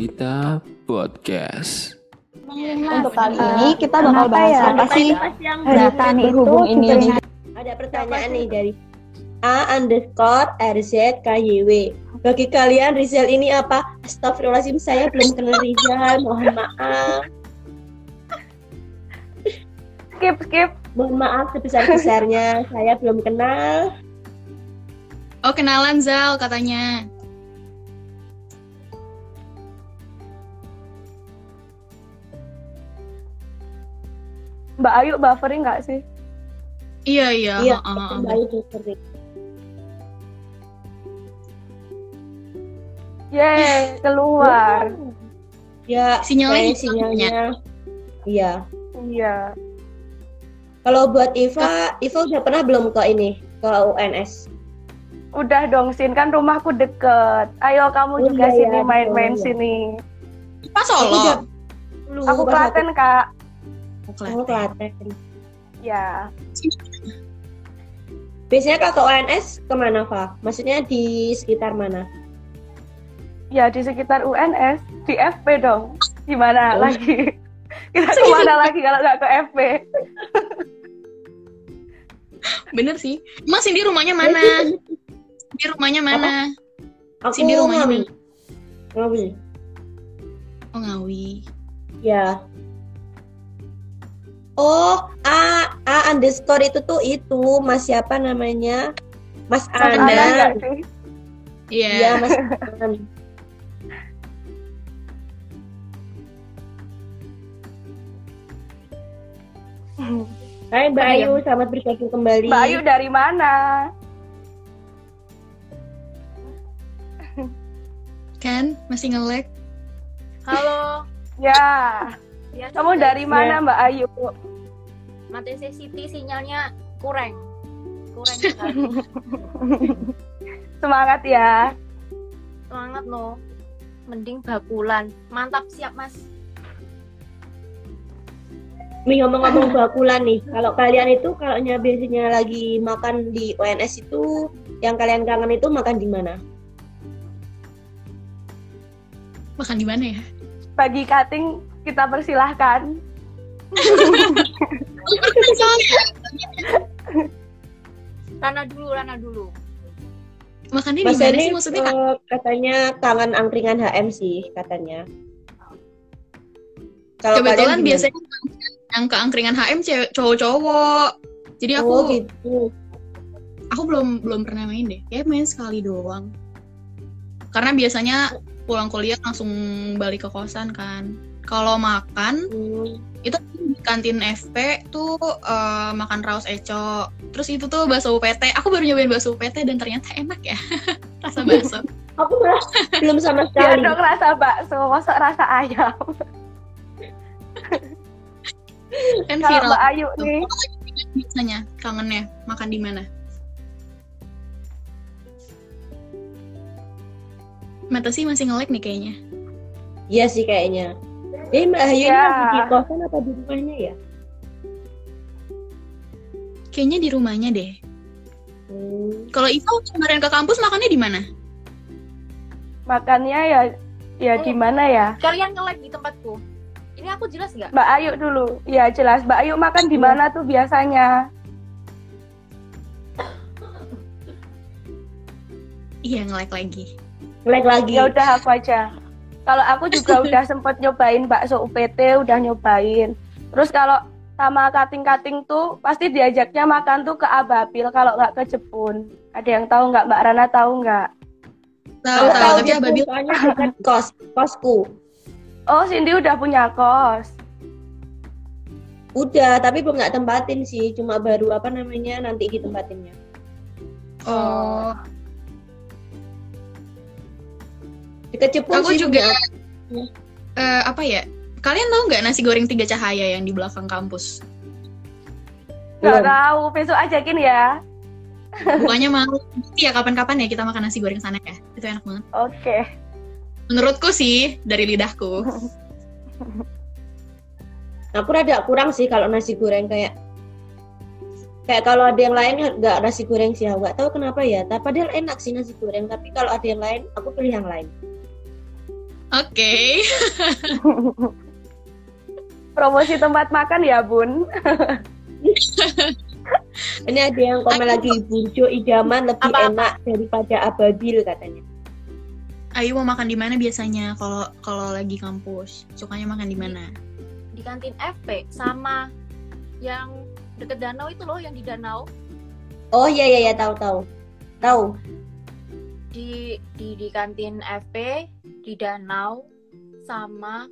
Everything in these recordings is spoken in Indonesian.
Delita Podcast. Untuk kali ini kita bakal Kenapa bahas ya? apa sih Hari Tani itu berhubung ini Ada pertanyaan nih dari A underscore RZ KYW. Bagi kalian Rizal ini apa? Astagfirullahaladzim saya belum kenal Rizal. Mohon maaf. skip skip Mohon maaf sebesar-besarnya. saya belum kenal. Oh kenalan Zal katanya. Mbak Ayu buffering nggak sih? Iya iya. Iya, heeh, heeh. kembali dokter. Yeay, keluar. Ya, Sinyalnya hilang, sinyalnya. Iya. Iya. Kalau buat Iva, Iva udah pernah belum ke ini ke UNS? Udah dong, Sin. Kan rumahku deket. Ayo kamu Oh, juga iya, sini iya, main-main iya. sini. Pas Solo. Aku Klaten, Kak. Oh, Oh, Klaten. Klaten. Ya. Biasanya kalau ke UNS ke mana, Fa? Maksudnya di sekitar mana? Ya, di sekitar UNS. Di FP dong. Gimana Oh. lagi? Kita ke mana lagi kalau nggak ke FP? Bener sih. Mas Cindy rumahnya mana? Di rumahnya mana? Aku Cindy rumahnya Ngawi. Ngawi. Oh Ngawi. Ya. Oh, A A underscore itu tuh itu Mas siapa namanya? Mas Anan. Iya. Iya, Mas Anan. Hai Mbak Iya. Ayu, selamat bergabung kembali. Mbak Ayu dari mana? Kan masih nge-lag. Halo, Ya. ya, Kamu dari mana, Mbak Ayu? Matese City sinyalnya kurang. Kurang. Semangat ya. Semangat no. Mending bakulan. Mantap siap, Mas. Nih ngomong-ngomong bakulan nih, kalau kalian itu kalau biasanya lagi makan di UNS itu yang kalian kangen itu makan di mana? Makan di mana ya? Bagi cutting kita persilahkan. Rana dulu, Rana dulu. Makannya di Mas mana Eni sih maksudnya? eh, katanya kangen angkringan HM sih katanya. Kalau Kebetulan biasanya yang ke angkringan HM cowok-cowok. Jadi aku Oh gitu. aku belum belum pernah main deh. Kayak main sekali doang. Karena biasanya pulang kuliah langsung balik ke kosan kan. Kalau makan Hmm. itu di kantin FP tuh eh, makan raus eco. Terus itu tuh bakso UPT. Aku baru nyobain bakso UPT dan ternyata enak ya. Rasa bakso. Aku malah belum sama Ya sekali. dong rasa bakso, masuk rasa ayam. kan Kalau viral Mbak Ayu tuh. nih, biasanya kangennya makan di mana? Mata sih masih nge-lag nih kayaknya. Iya sih kayaknya. Jadi Mbak Ayu ini Ya. lagi di kosan apa di rumahnya ya? Kayaknya di rumahnya deh. Hmm. Kalau Iva kemarin ke kampus makannya di mana? makannya ya ya di mana ya? Kalian nge-lag di tempatku. Ini aku jelas nggak? Mbak Ayu dulu. Ya jelas. Mbak Ayu makan di mana tuh biasanya? Iya nge-lag lagi. Ngelag lagi. Ya udah aku aja. Kalau aku juga udah sempet nyobain bakso UPT, udah nyobain. Terus kalau sama kating-kating tuh pasti diajaknya makan tuh ke Ababil kalau nggak ke Jepun. Ada yang tahu nggak Mbak Rana tahu nggak? Tahu tahu tahu tapi gitu, Ababil soalnya dekat kos, kosku. Oh Cindy udah punya kos. Udah, tapi belum nggak tempatin sih. Cuma baru apa namanya nanti ditempatinnya. Oh, Dekat Jepun aku sih juga eh, apa ya? Kalian tahu nggak nasi goreng tiga cahaya yang di belakang kampus? Nggak Belum. tahu. Besok ajakin ya. Bukannya mau ya kapan-kapan ya kita makan nasi goreng sana ya. Itu enak banget. Oke. Menurutku sih dari lidahku. Aku rada kurang sih kalau nasi goreng kayak kayak kalau ada yang lain nggak nasi goreng sih aku nggak tahu kenapa ya tapi padahal enak sih nasi goreng tapi kalau ada yang lain aku pilih yang lain Oke. Promosi tempat makan ya, Bun. Ini ada yang komen lagi Bunco idaman lebih Apa-apa? enak daripada ababil katanya. Ayu mau makan di mana biasanya kalau kalau lagi kampus? Sukanya makan di mana? di kantin FP sama yang deket danau itu loh yang di danau Oh iya iya iya tahu tahu. Tahu. di di di kantin FP di danau sama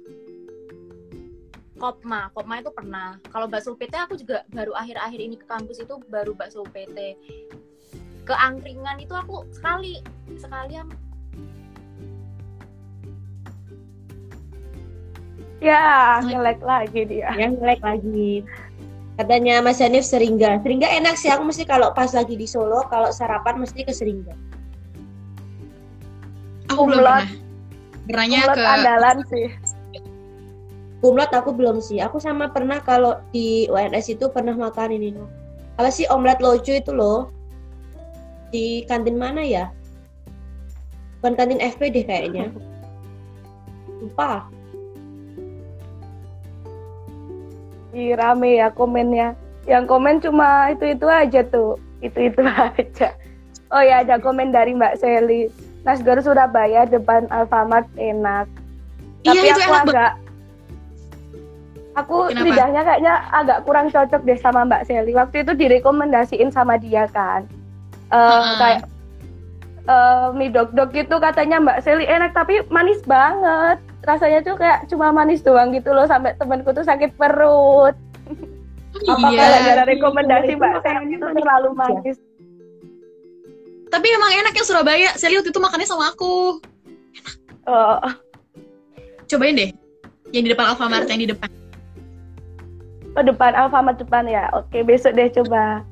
Kopma Kopma itu pernah kalau bakso PT aku juga baru akhir-akhir ini ke kampus itu baru bakso PT ke angkringan itu aku sekali sekalian Ya, ngelek lagi dia. Yang like lagi. Katanya Mas Hanif Seringga. Seringga enak sih aku mesti kalau pas lagi di Solo kalau sarapan mesti ke Seringga. Aku belum pernah. Pernahnya ke andalan sih. Kumlot aku belum sih. Aku sama pernah kalau di UNS itu pernah makan ini loh. Apa sih omelet lojo itu loh? Di kantin mana ya? Bukan kantin FP deh kayaknya. Lupa. Ih, rame ya komennya. Yang komen cuma itu-itu aja tuh. Itu-itu aja. Oh ya, ada komen dari Mbak Nasgor Surabaya depan Alfamart enak. Iya Tapi itu aku enak agak Aku Kenapa? lidahnya kayaknya agak kurang cocok deh sama Mbak Seli. Waktu itu direkomendasiin sama dia kan. Eh, Heeh. kayak eh, mie dog dog gitu katanya Mbak Seli enak tapi manis banget. Rasanya tuh kayak cuma manis doang gitu loh sampai temanku tuh sakit perut. Apa Iya. gara-gara rekomendasi Itu Mbak Seli itu terlalu manis? Tapi emang enak yang Surabaya. Saya lihat itu makannya sama aku. Oh, Cobain deh. Yang di depan Alfamart yang di depan. oh, depan Alfamart depan ya. Oke, besok deh coba.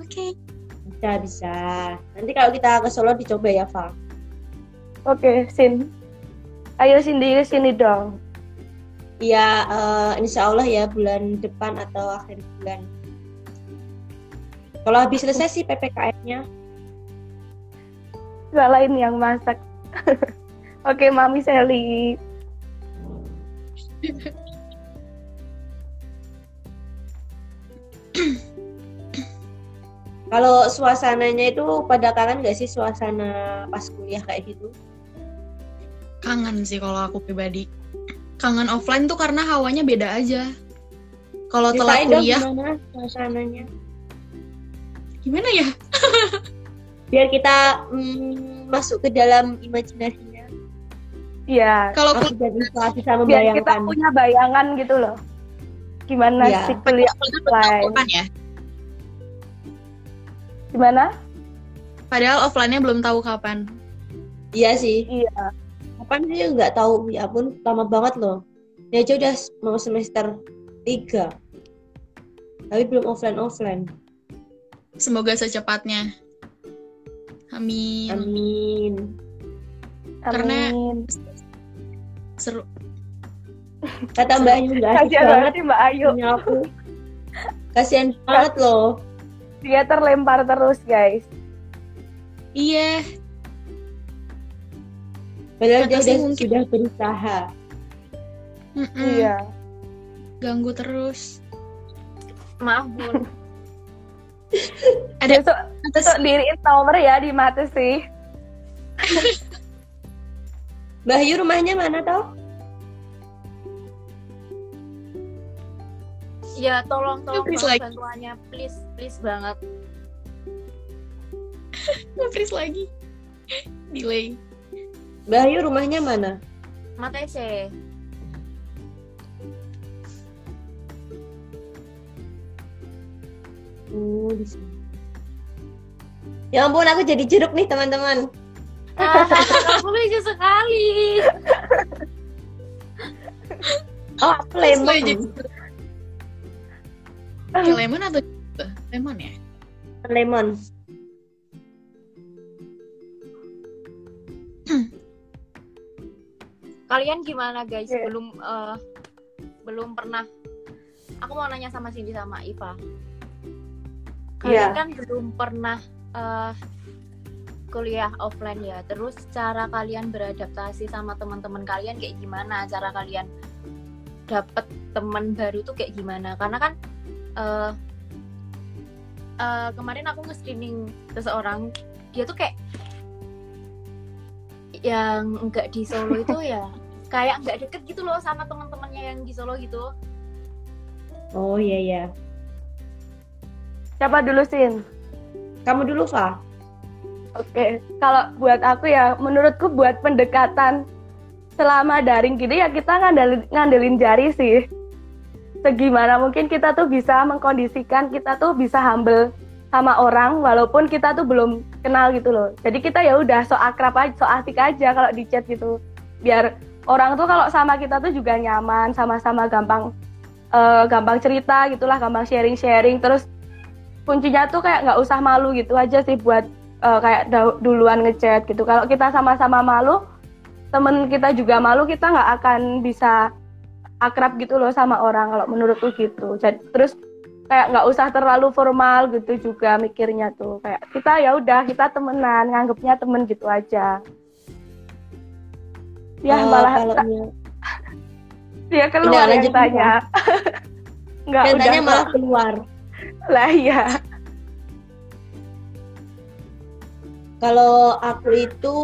Oke. Bisa bisa. Nanti kalau kita ke Solo dicoba ya, Val. Oke, Sin. Ayo Cindy sini dong. Iya, eh, insya Allah ya bulan depan atau akhir bulan. Kalau habis selesai sih PPKM-nya. Salahin yang masak. Oke, Mami Seli. Kalau suasananya itu pada kangen gak sih suasana pas kuliah kayak gitu? Kangen sih kalau aku pribadi. Kangen offline tuh karena hawanya beda aja. Kalau telat dong kuliah, gimana suasananya. gimana ya? Biar kita mm, masuk ke dalam imajinasinya. Iya, Kalau jadi bisa, bisa biar kita membayangkan. punya bayangan gitu loh. Gimana Iya. sih kuliah offline? offline ya. Gimana? Padahal offline-nya belum tahu kapan. Iya sih. Iya. Kapan sih nggak tahu? Ya ampun, lama banget loh. Ini aja udah mau semester 3. Tapi belum offline-offline. Semoga secepatnya. Amin. Amin. Karena- Amin. Seru. Kata Mbak Ayu nggak asik Kasihan banget sih Mbak Ayu. aku. Kasihan banget loh. Dia terlempar terus, guys. Iya. Padahal dia Kata sih udah, mungkin- sudah berusaha. Mm-mm. Iya. Ganggu terus. maaf bun Ada Besok, besok diriin nomor ya di mata sih. Mbak Ayu rumahnya mana tau? ya tolong tolong Please, banget like. bantuannya please please banget Please lagi. Delay. Mbak Ayu rumahnya mana? Matese Oh, di sini. Ya ampun, aku jadi jeruk nih teman-teman. ah kamu lucu sekali Oh, aku lemon. lagi. Kayak lemon atau lemon ya? Lemon. kalian gimana guys Iya. belum eh, belum pernah aku mau nanya sama Cindy sama Iva kalian Iya. kan belum pernah eh, kuliah offline ya. Terus cara kalian beradaptasi sama teman-teman kalian kayak gimana? Cara kalian dapet teman baru tuh kayak gimana? Karena kan eh eh, kemarin aku nge-screening seseorang, dia tuh kayak yang enggak di Solo itu ya kayak nggak deket gitu loh sama teman-temannya yang di Solo gitu. Oh iya iya. Siapa dulu, Sin? Kamu dulu, Fa. Oke, kalau buat aku ya, menurutku buat pendekatan selama daring gini ya kita ngandelin, ngandelin jari sih. Segimana mungkin kita tuh bisa mengkondisikan, kita tuh bisa humble sama orang walaupun kita tuh belum kenal gitu loh. Jadi kita ya udah so akrab aja, so asik aja kalau di chat gitu. Biar orang tuh kalau sama kita tuh juga nyaman, sama-sama gampang eh, gampang cerita gitulah, gampang sharing-sharing. Terus kuncinya tuh kayak nggak usah malu gitu aja sih buat eh, kayak duluan ngechat gitu. Kalau kita sama-sama malu, temen kita juga malu, kita nggak akan bisa akrab gitu loh sama orang kalau menurutku gitu. Jadi terus kayak nggak usah terlalu formal gitu juga mikirnya tuh kayak kita ya udah kita temenan nganggapnya temen gitu aja ya Eh, malah kalau dia Udah, keluar yang dulu, tanya nggak udah tanya malah keluar. Lah ya Kalau aku itu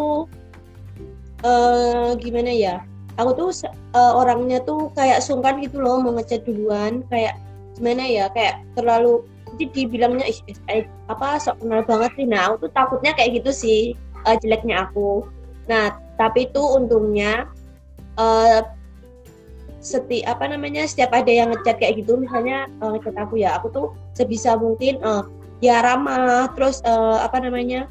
eh gimana ya? Aku tuh eh, orangnya tuh kayak sungkan gitu loh mau ngechat duluan, kayak gimana ya? Kayak terlalu jadi dibilangnya "Ih, eh, apa sok kenal banget sih. Nah, aku tuh takutnya kayak gitu sih eh, jeleknya aku. Nah, tapi itu untungnya eh seti apa namanya setiap ada yang ngechat kayak gitu misalnya eh, ngechat aku ya aku tuh sebisa mungkin eh, ya ramah terus eh, apa namanya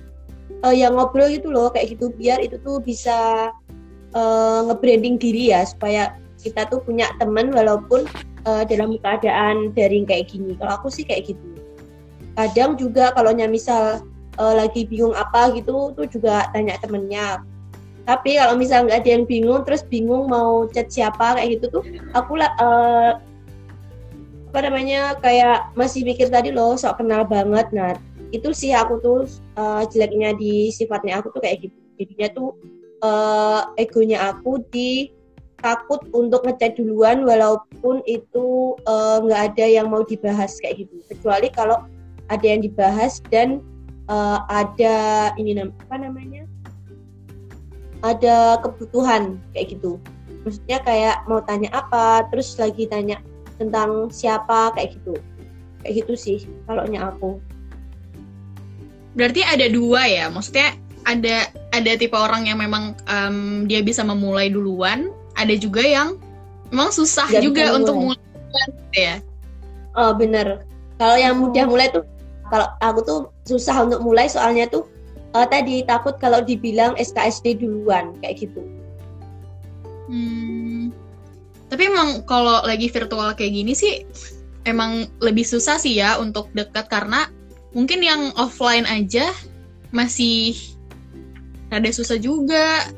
eh, yang ngobrol gitu loh kayak gitu biar itu tuh bisa eh, nge-branding diri ya supaya kita tuh punya teman walaupun eh, dalam keadaan daring kayak gini. Kalau aku sih kayak gitu. Kadang juga kalau misal eh, lagi bingung apa gitu tuh juga tanya temennya tapi kalau misal nggak ada yang bingung terus bingung mau chat siapa kayak gitu tuh aku lah eh, apa namanya kayak masih mikir tadi loh sok kenal banget. Nah itu sih aku tuh eh, jeleknya di sifatnya aku tuh kayak gitu. Jadinya tuh eh, egonya aku di takut untuk ngechat duluan walaupun itu nggak ada yang mau dibahas kayak gitu. Kecuali kalau ada yang dibahas dan eh, ada ini apa namanya ada kebutuhan kayak gitu maksudnya kayak mau tanya apa terus lagi tanya tentang siapa kayak gitu kayak gitu sih kalau aku Berarti ada dua ya, maksudnya ada ada tipe orang yang memang em, dia bisa memulai duluan, ada juga yang memang susah Nggak juga bisa untuk mulai. mulai duluan, gitu ya. Oh bener. Kalau yang mudah mulai tuh, kalau aku tuh susah untuk mulai soalnya tuh eh, tadi takut kalau dibilang SKSD duluan kayak gitu. Hmm. Tapi emang kalau lagi virtual kayak gini sih emang lebih susah sih ya untuk dekat karena mungkin yang offline aja masih rada susah juga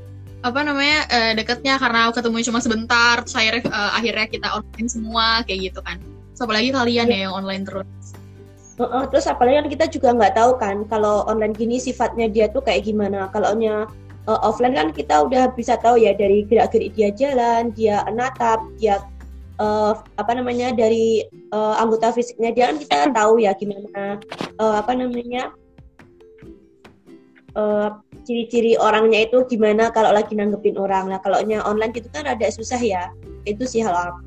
apa namanya eh, dekatnya karena ketemu cuma sebentar terus akhirnya eh, akhirnya kita online semua kayak gitu kan. So, apalagi kalian ya yang online terus. Heeh, terus apalagi kan kita juga nggak tahu kan kalau online gini sifatnya dia tuh kayak gimana. Kalau nya eh, offline kan kita udah bisa tahu ya dari gerak-gerik dia jalan, dia natap, dia eh, apa namanya dari eh, anggota fisiknya dia kan kita tahu ya gimana eh, apa namanya eh, ciri-ciri orangnya itu gimana kalau lagi nanggepin orang. Nah kalau nya online gitu kan rada susah ya. Itu sih hal.